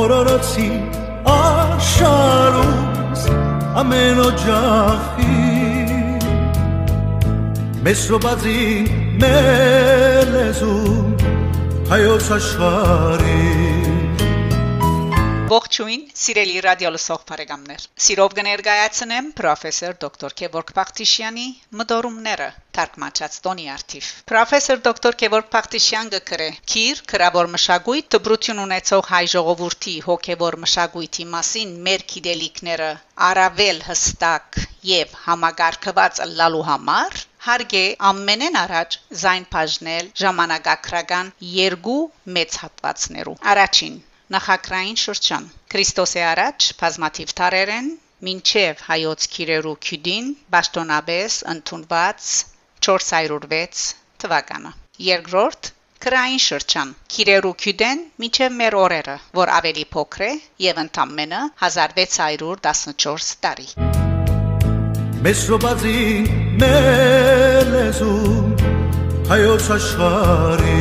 օրորոցի աշխարհուս ամեն օջախի Մեսրոբազի մելեզում հայոց աշխարհի Ողջույն, սիրելի ռադիո լսող բարեկամներ։ Սիրով կներկայացնեմ պրոֆեսոր դոկտոր Քևորգ Պախտիշյանի մդորումները թարգմանած Տոնի Արտիվ։ Պրոֆեսոր դոկտոր Քևորգ Պախտիշյան գկրե. Քիր քրավոր մշակույթ դբրություն ունեցող հայ ժողովրդի հոգևոր մշակույթի մասին մեր գիտելիքները առավել հստակ եւ համագարկված լալու համար հարգե ամենեն առաջ զայն բաժնել ժամանակակրական երկու մեծ հատվածներու։ Առաջին նախակրային շրջան Քրիստոսի առաջ բազմաթիվ տարերեն մինչև հայոց քիրերու քյուդին ճշտոնաբես ընդունված 406 թվականը երկրորդ Կրային շրջան Քիրերու քյուդեն մինչև մեր օրերը, որ ավելի փոքր է եւ ընդամենը 1614 տարի Մեսրոբազի մելեզում հայոց աշխարհի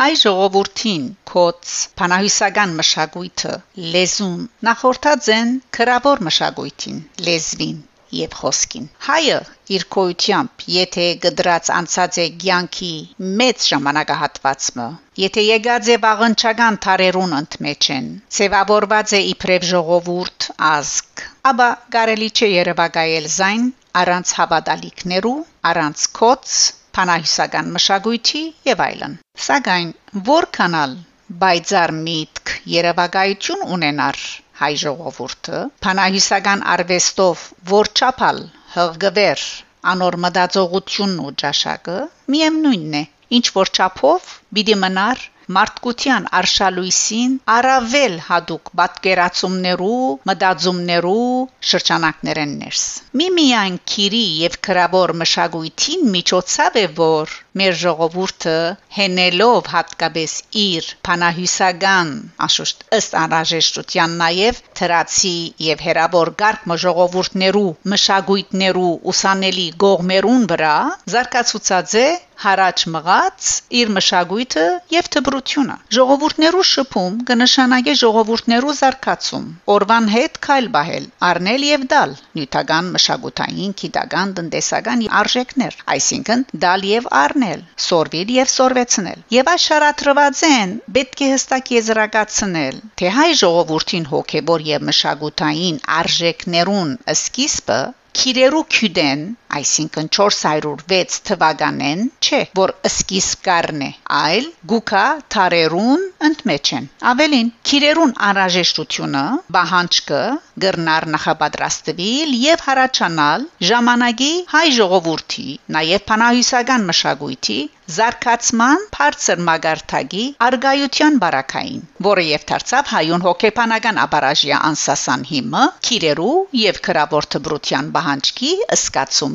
Հայ ժողովրդին կոց փանահյուսական մշակույթը լեզուն նախորդած են քրավոր մշակույթին լեզվին եւ խոսքին հայը իր կոյությամբ եթե գդրած անցած է ցանկի մեծ ժամանակահատվածը եթե եկած է վաղնչական թարերուն ընդմեջեն ծևավորված է իբրև ժողովուրդ ազգ ապա կարելի չէ երևակայել զայն առանց հավատալիքներու առանց կոց փանահյուսական մշակույթի եւ այլն սակայն որքանալ բայցար միտք երևակայություն ունենար հայ ժողովուրդը փանահիսական արվեստով որչափալ հղգվեր անոր մտածողությունն ու ճաշակը միևնույնն է ինչ որ չափով պիտի մնար մարդկության արշալույսին առավել հadouk պատկերացումներու, մտածումներու շրջանակներեն ներս։ Միմիան քիրի եւ քրավոր մշակույթին միջոցով է որ մեր ժողովուրդը հենելով հատկապես իր փանահյուսական աշուշտ ըստ անհրաժեշտության նաև թրացի եւ հերավոր գարկ ժողովուրդներու մշակույթներու ուսանելի գողմերուն վրա զարգացուցած է հարաճ մղած իր մշակույթը եւ դբրությունը ժողովուրդներու շփում կնշանակե ժողովուրդներու զարգացում օրվան հետ քայլ բահել առնել եւ դալ նյութական մշակութային քիդական տնտեսական արժեքներ այսինքն դալ եւ առնել սորվիլ եւ սորվեցնել եւ աշարատրված են պետք է հստակ եզրակացնել թե հայ ժողովրդին հոգեբոր եւ մշակութային արժեքներուն սկիզբը Քիրերու քյուդեն, այսինքն 406 թվականեն, չէ, որ սկիզբ կառն է, այլ գուկա թարերուն ընդմեջ են։ Ավելին, քիրերուն անհրաժեշտությունը, բահանջկը գրնար նախապատրաստվել եւ հարաճանալ ժամանակի հայ ժողովրդի, նաեւ փանահյուսական մշակույթի զարգացման բարձր մագարտագի արգայության բարակային, որը եւ դարձավ հայուն հոգեբանական ապարաժյա անսասան հիմը, քիրերու եւ քրավոր թբրության պահանջքի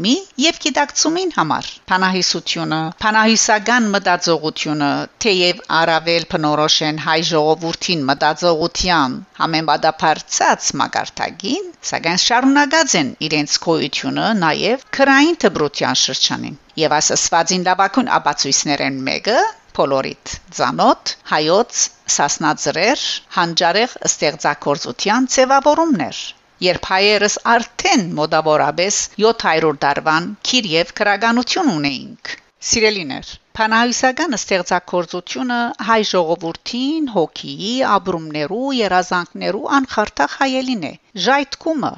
ըսկացումի եւ գիտակցումին համար։ Փանահիսությունը, փանահիսական մտածողությունը, թեև առավել փնորոշ են հայ ժողովրդին մտածողության համեմատաբարձած մակարդակին, սակայն շարունակած են իրենց գոյությունը նաեւ քրային դբրության շրջանին։ Եվ ասասվածին լավակուն ապացույցներեն մեկը Պոլորիտ Զանոտ հայոց սասնաձրեր հանջարեղ ստեղծագործության ձևավորումներ երբ հայերս արդեն մոտավորապես 700 տարվան քիր եւ քրագանություն ունեինք սիրելիներ Փանահյուսական ստեղծագործությունը հայ ժողովրդին հոգիի ապրումներու երազանքներու անխարտախ հայելին է ժայթկումը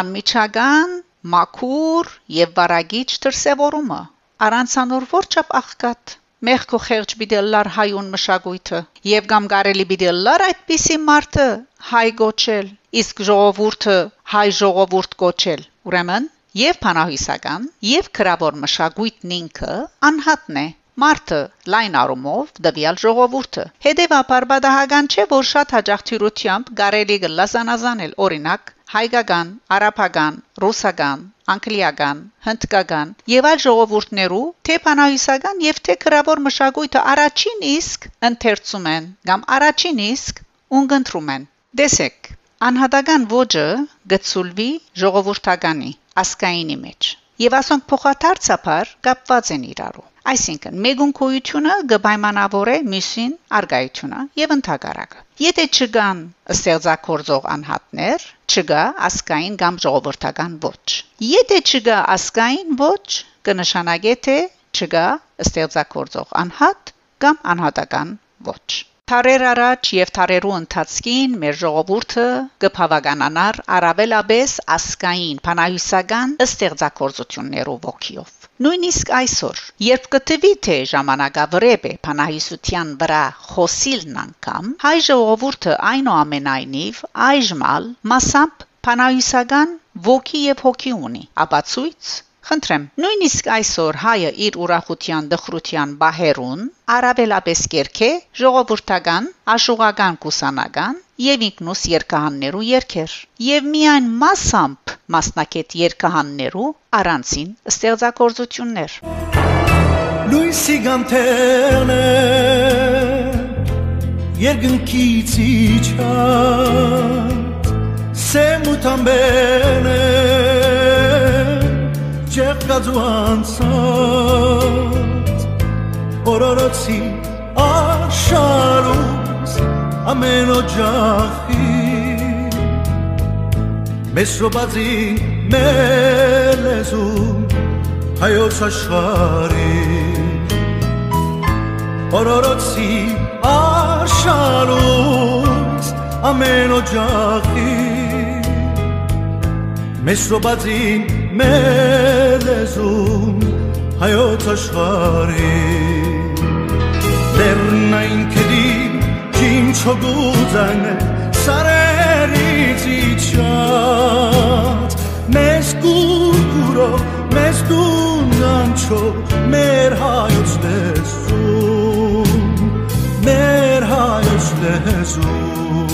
անմիջական մաքուր եւ վարագիչ դրսևորումը առանցանոր որչապ աղքատ մեղքո խեղճ բիդելլար հայուն մշակույթը եւ կամ կարելի բիդելլար այդպիսի մարդը հայ գոչել իսկ ժողովուրդը հայ ժողովուրդ կոչել ուրեմն եւ փանահյուսական եւ քրավոր մշակույթն ինքը անհատն է Մարտը լայն արումով դվյալ ժողովուրդը հետևաբար բադահական չէ որ շատ հաջող թյուրությամբ կարելի գլասանազանել օրինակ հայկական, արաբական, ռուսական, անգլիական, հնդկական եւ այլ ժողովուրդներու թե փանահյուսական եւ թե քրավոր մշակույթը առաջին իսկ ընթերցում են կամ առաջին իսկ ունգընտրում են դեսեք անհատական ոճը գծուլվի ժողովրդականի ասկայինի մեջ եւ ասոնք փոխադարձաբար կապված են իրարու Այսինքն, մեգուն քույությունը կպայմանավորե մյուսին արգայությունը եւ ընդհակարակը։ Եթե չկան ստեղծագործող անհատներ, չկա ասկային կամ ժողովրդական ոչ։ Եթե չկա ասկային ոչ, կնշանակե թե չկա ստեղծագործող անհատ կամ անհատական ոչ։ Թարեր առաջ եւ թարերու ընթացքին մեր ժողովուրդը կփավականանար արաբելաբես ասկային փանահյուսական ստեղծագործություններով ոգիով Նույնիսկ այսօր, երբ կտվի թե ժամանակավրեպ է փանահյուսության վրա խոսիլն անգամ, հայ ժողովուրդը այնուամենայնիվ այժմալ մասամբ փանահյուսական ոգի եւ հոգի ունի, ապացույց Խնդրեմ, նույնիսկ այսօր հայը իր ուրախության դխրության բահերուն արաբելապես կերքե ժողովրդական, աշուղական կուսանական եւ ինքնուս երկհաններու երկեր եւ միայն մասամբ մասնակետ երկհաններու առանցին ստեղծագործություններ Լույսի գանթերն երկնքից իջած սեմուտամբերն ջեղկած ու անցած օրորոցի աշխարհուս ամեն օջախի մեզ շոբածի մելեզում հայոց աշխարհի օրորոցի աշխարհուս ամեն օջախի մեզ շոբածի մելեզում հայոց աշխարհի լեռնային քդի ջին չոգուզան սարերից իջած մեզ կուրկուրո մեզ դունանչո մեր հայոց լեզում մեր հայոց լեզում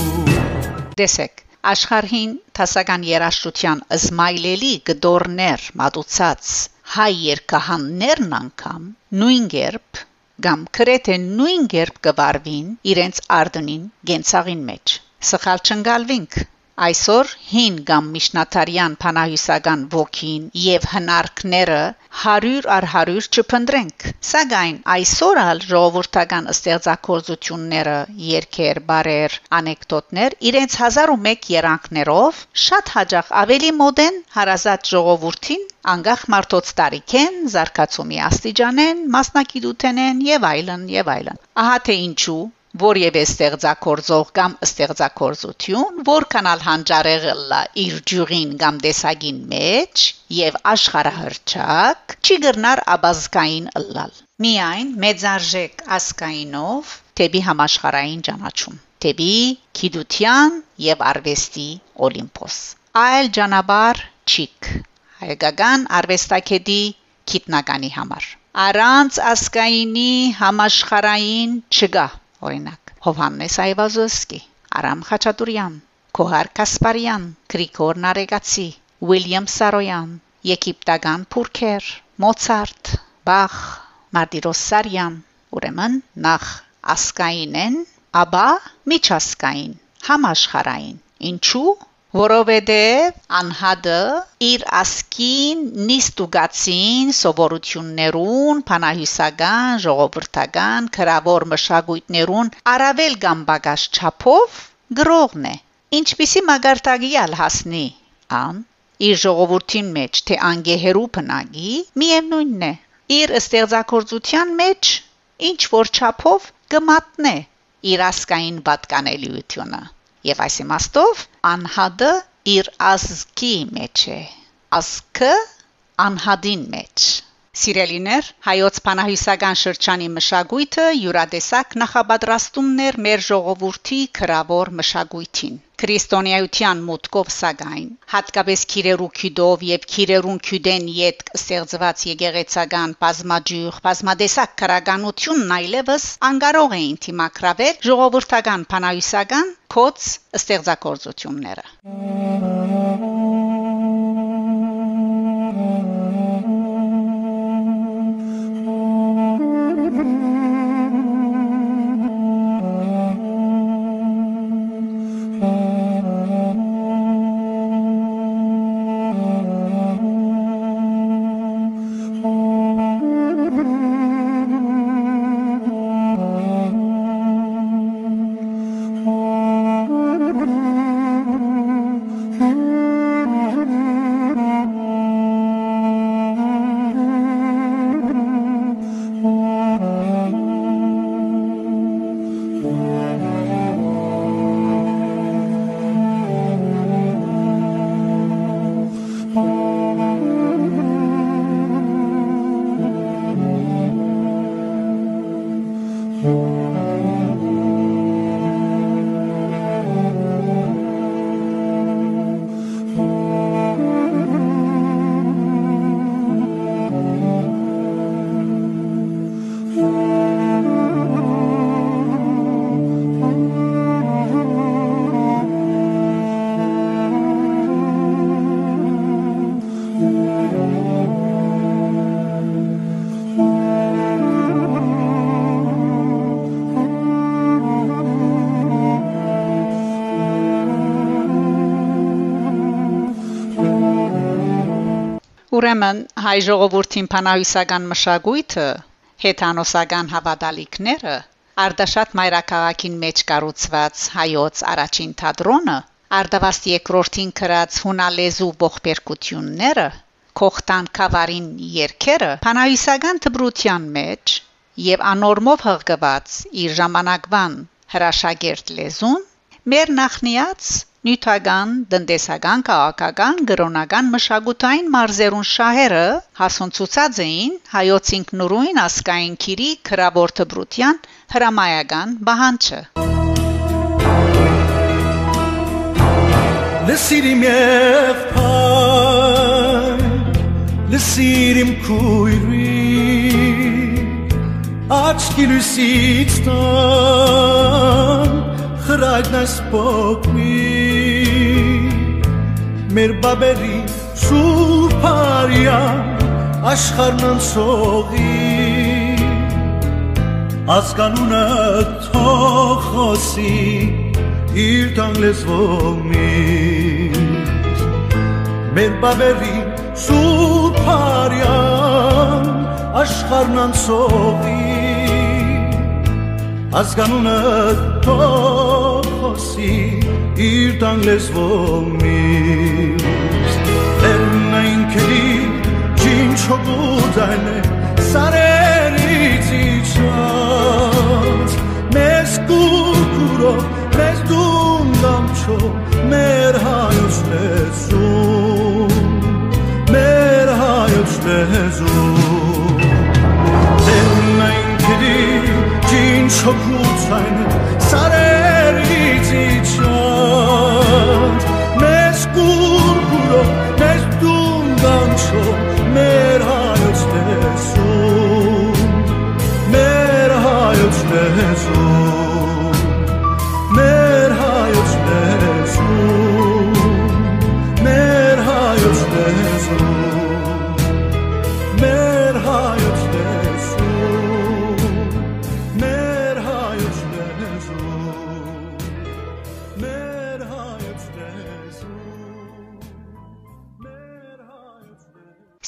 Դեսեք աշխարհին տասական երաշտության զմայլելի գդորներ մատուցած հայ երկհաններն անգամ նույն երբ կամ քրեթե նույն երբ կվարվին իրենց արդնին գենցաղին մեջ սխալ չընկալվինք Այսօր հին կամ միշնաթարյան փանահյուսական ոգին եւ հնարքները 100 առ 100 չփնդրենք սակայն այսօր ալ ժողովրդական ստեղծագործությունները երկեր բարեր անեկդոտներ իրենց 1001 երանգներով շատ հաջող ավելի մոդեն հարազատ ժողովրդին անգախ մարդոց տարիքեն զարգացումի աստիճանեն մասնակիտութենեն եւ այլն եւ այլն ահա թե ինչու որևէ ստեղծագործող կամ ստեղծագործություն, որքանալ հանճարեղլա իր ջուրին կամ դեսագին մեջ եւ աշխարհահռչակ, չի գրնար աբազկային ըլլալ։ Միայն մեծարժեք ասկայինով թեպի համաշխարային ճանաչում, թեպի քիդության եւ արվեստի օլիմպոս։ Այլ ճանապարհ չիկ։ Հայկական արվեստակետի քիտնականի համար։ Առանց ասկայինի համաշխարային չգա Օրինակ՝ Հովհաննես Այվազովսկի, Արամ Խաչատուրյան, Կոհար Կասպարյան, Գրիգոր Նարեգացի, Ուիլյամ Սարոյան, Եգիպտական Փուրքեր, Մոցարտ, Բախ, Մարտիրոսարյան, ուրեմն նախ ասկային են, ապա միջասկային, համաշխարային։ Ինչու՞ որովհետև անհադը իր ասկին նիստուգացին սովորություններուն, փանահյուսական, ժողովրդական, քրավոր մշակույթներուն արավել կամ բագաշ չափով գրողն է։ Ինչպիսի մագարտագիալ հասնի ան իր ժողովրդին մեջ թե անգեհերու բնագի միևնույնն է իր ստեղծագործության մեջ ինչ որ չափով կմատնե իր ասկային պատկանելիությունը Եվ այս իմաստով անհադը իր ազգի մեջ է ազգը անհադին մեջ Սիրելիներ, հայոց բանահյուսական շրջանի մշակույթը յուրադեսակ նախապատրաստումներ մեր ժողովրդի քրավոր մշակույթին։ Քրիստոնեայության մուտքով սագայն, հատկապես քիրերու քյուդով եւ քիրերուն քյուդեն յետ ստեղծված եկեղեցական բազմաջյուղ, բազմադեսակ քրագանությունն այլևս անկարող էին թիմակրավել ժողովրդական բանահյուսական կոց ստեղծագործությունները։ Ուրեմն հայ ժողովրդին փանահյուսական մշակույթը հեթանոսական հավատալիքները Արդաշատ մայրաքաղաքին մեջ կառուցված հայոց առաջին թատրոնը Արդավաստ երկրորդին գրած հունալեզու ողբերգությունները Կողտան Կավարին երկերը փանահյուսական դբրության մեջ եւ անորմով հղկված իր ժամանակվան հրաշագերտ լեզուն մեր նախնիած նյութական, տնտեսական, քաղաքական, գրոնական, մշակութային մարզերուն շահերը հասունցուցած էին հայոց ինքնուրույն ասկային քիրի քրավոր դբրության հրամայական բանջը Լսիրիմ եւ փայ Լսիրիմ քույրի աչքի լույսից տան խրայդն այս փոքրի մեր բաբերի սուրբարյան աշխարհն անցողի ազգանունը թողոսի իր տան լեզվոմից մեր բաբերի սուրբարյան աշխարհն անցողի ազգանունը թողոսի Իրտան լեզվոմից Լեննային կելի ջին չոբուդայն է Սարերից իչած Մեզ կուրկուրով, մեզ դում դամչով Մեր հայոց լեզում Մեր հայոց լեզում Լեննային կելի ջին չոբուդայն է Սարերից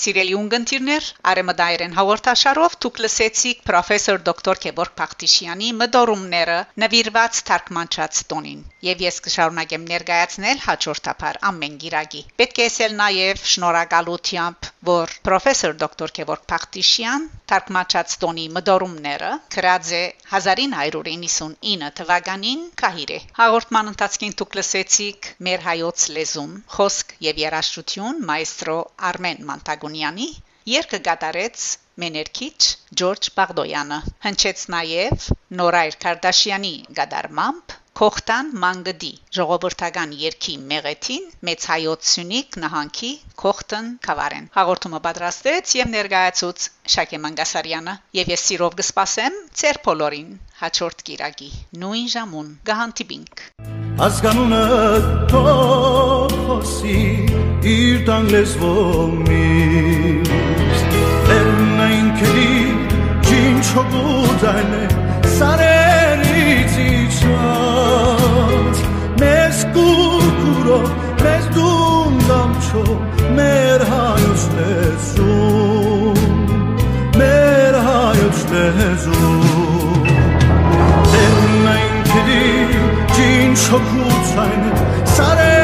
Սիրելի ունգընտիրներ, Արեմդայերեն հաղորդաշարով դուք լսեցիք պրոֆեսոր դոկտոր Գևորգ Փախտիշյանի մդորումները նվիրված թարգմանչած տոնին, եւ ես կշարունակեմ ներկայացնել հաջորդաբար ամեն գիրագի։ Պետք է ասել նաեւ շնորհակալությամբ, որ պրոֆեսոր դոկտոր Գևորգ Փախտիշյան թարգմանչած տոնի մդորումները գրած է 1999 թվականին Կահիրե։ Հաղորդման ընթացքին դուք լսեցիք մեր հայոց լեզուն, խոսք եւ երաժշտություն մայստրո Արմեն Մանտագունյանի Երկը գատարեց Մեներքիչ Ջորջ Բաղդոյանը հնչեց նաև Նորայր Կարդաշյանի գդարմամբ Կողտան Մանգդի ժողովրդական երկի մեղեթին մեծ հայոց սյունիկ նահանքի Կողտան Կավարեն հաղորդումը պատրաստեց եւ ներկայացուց Շակե Մանգասարյանը եւ ես սիրով կսպասեմ ծեր բոլորին հաջորդ կիրակի նույն ժամուն գահանտիբինք ազգանունը թողոսի իր տան լեզվոմից լեռնային քելի ջին չոբուդայն է սարերից իջած մեզ կուրկուրով մեզ դունդամ չո մեր հայոց լեզուն մեր հայոց լեզուն ինչ հոգուց այն սարել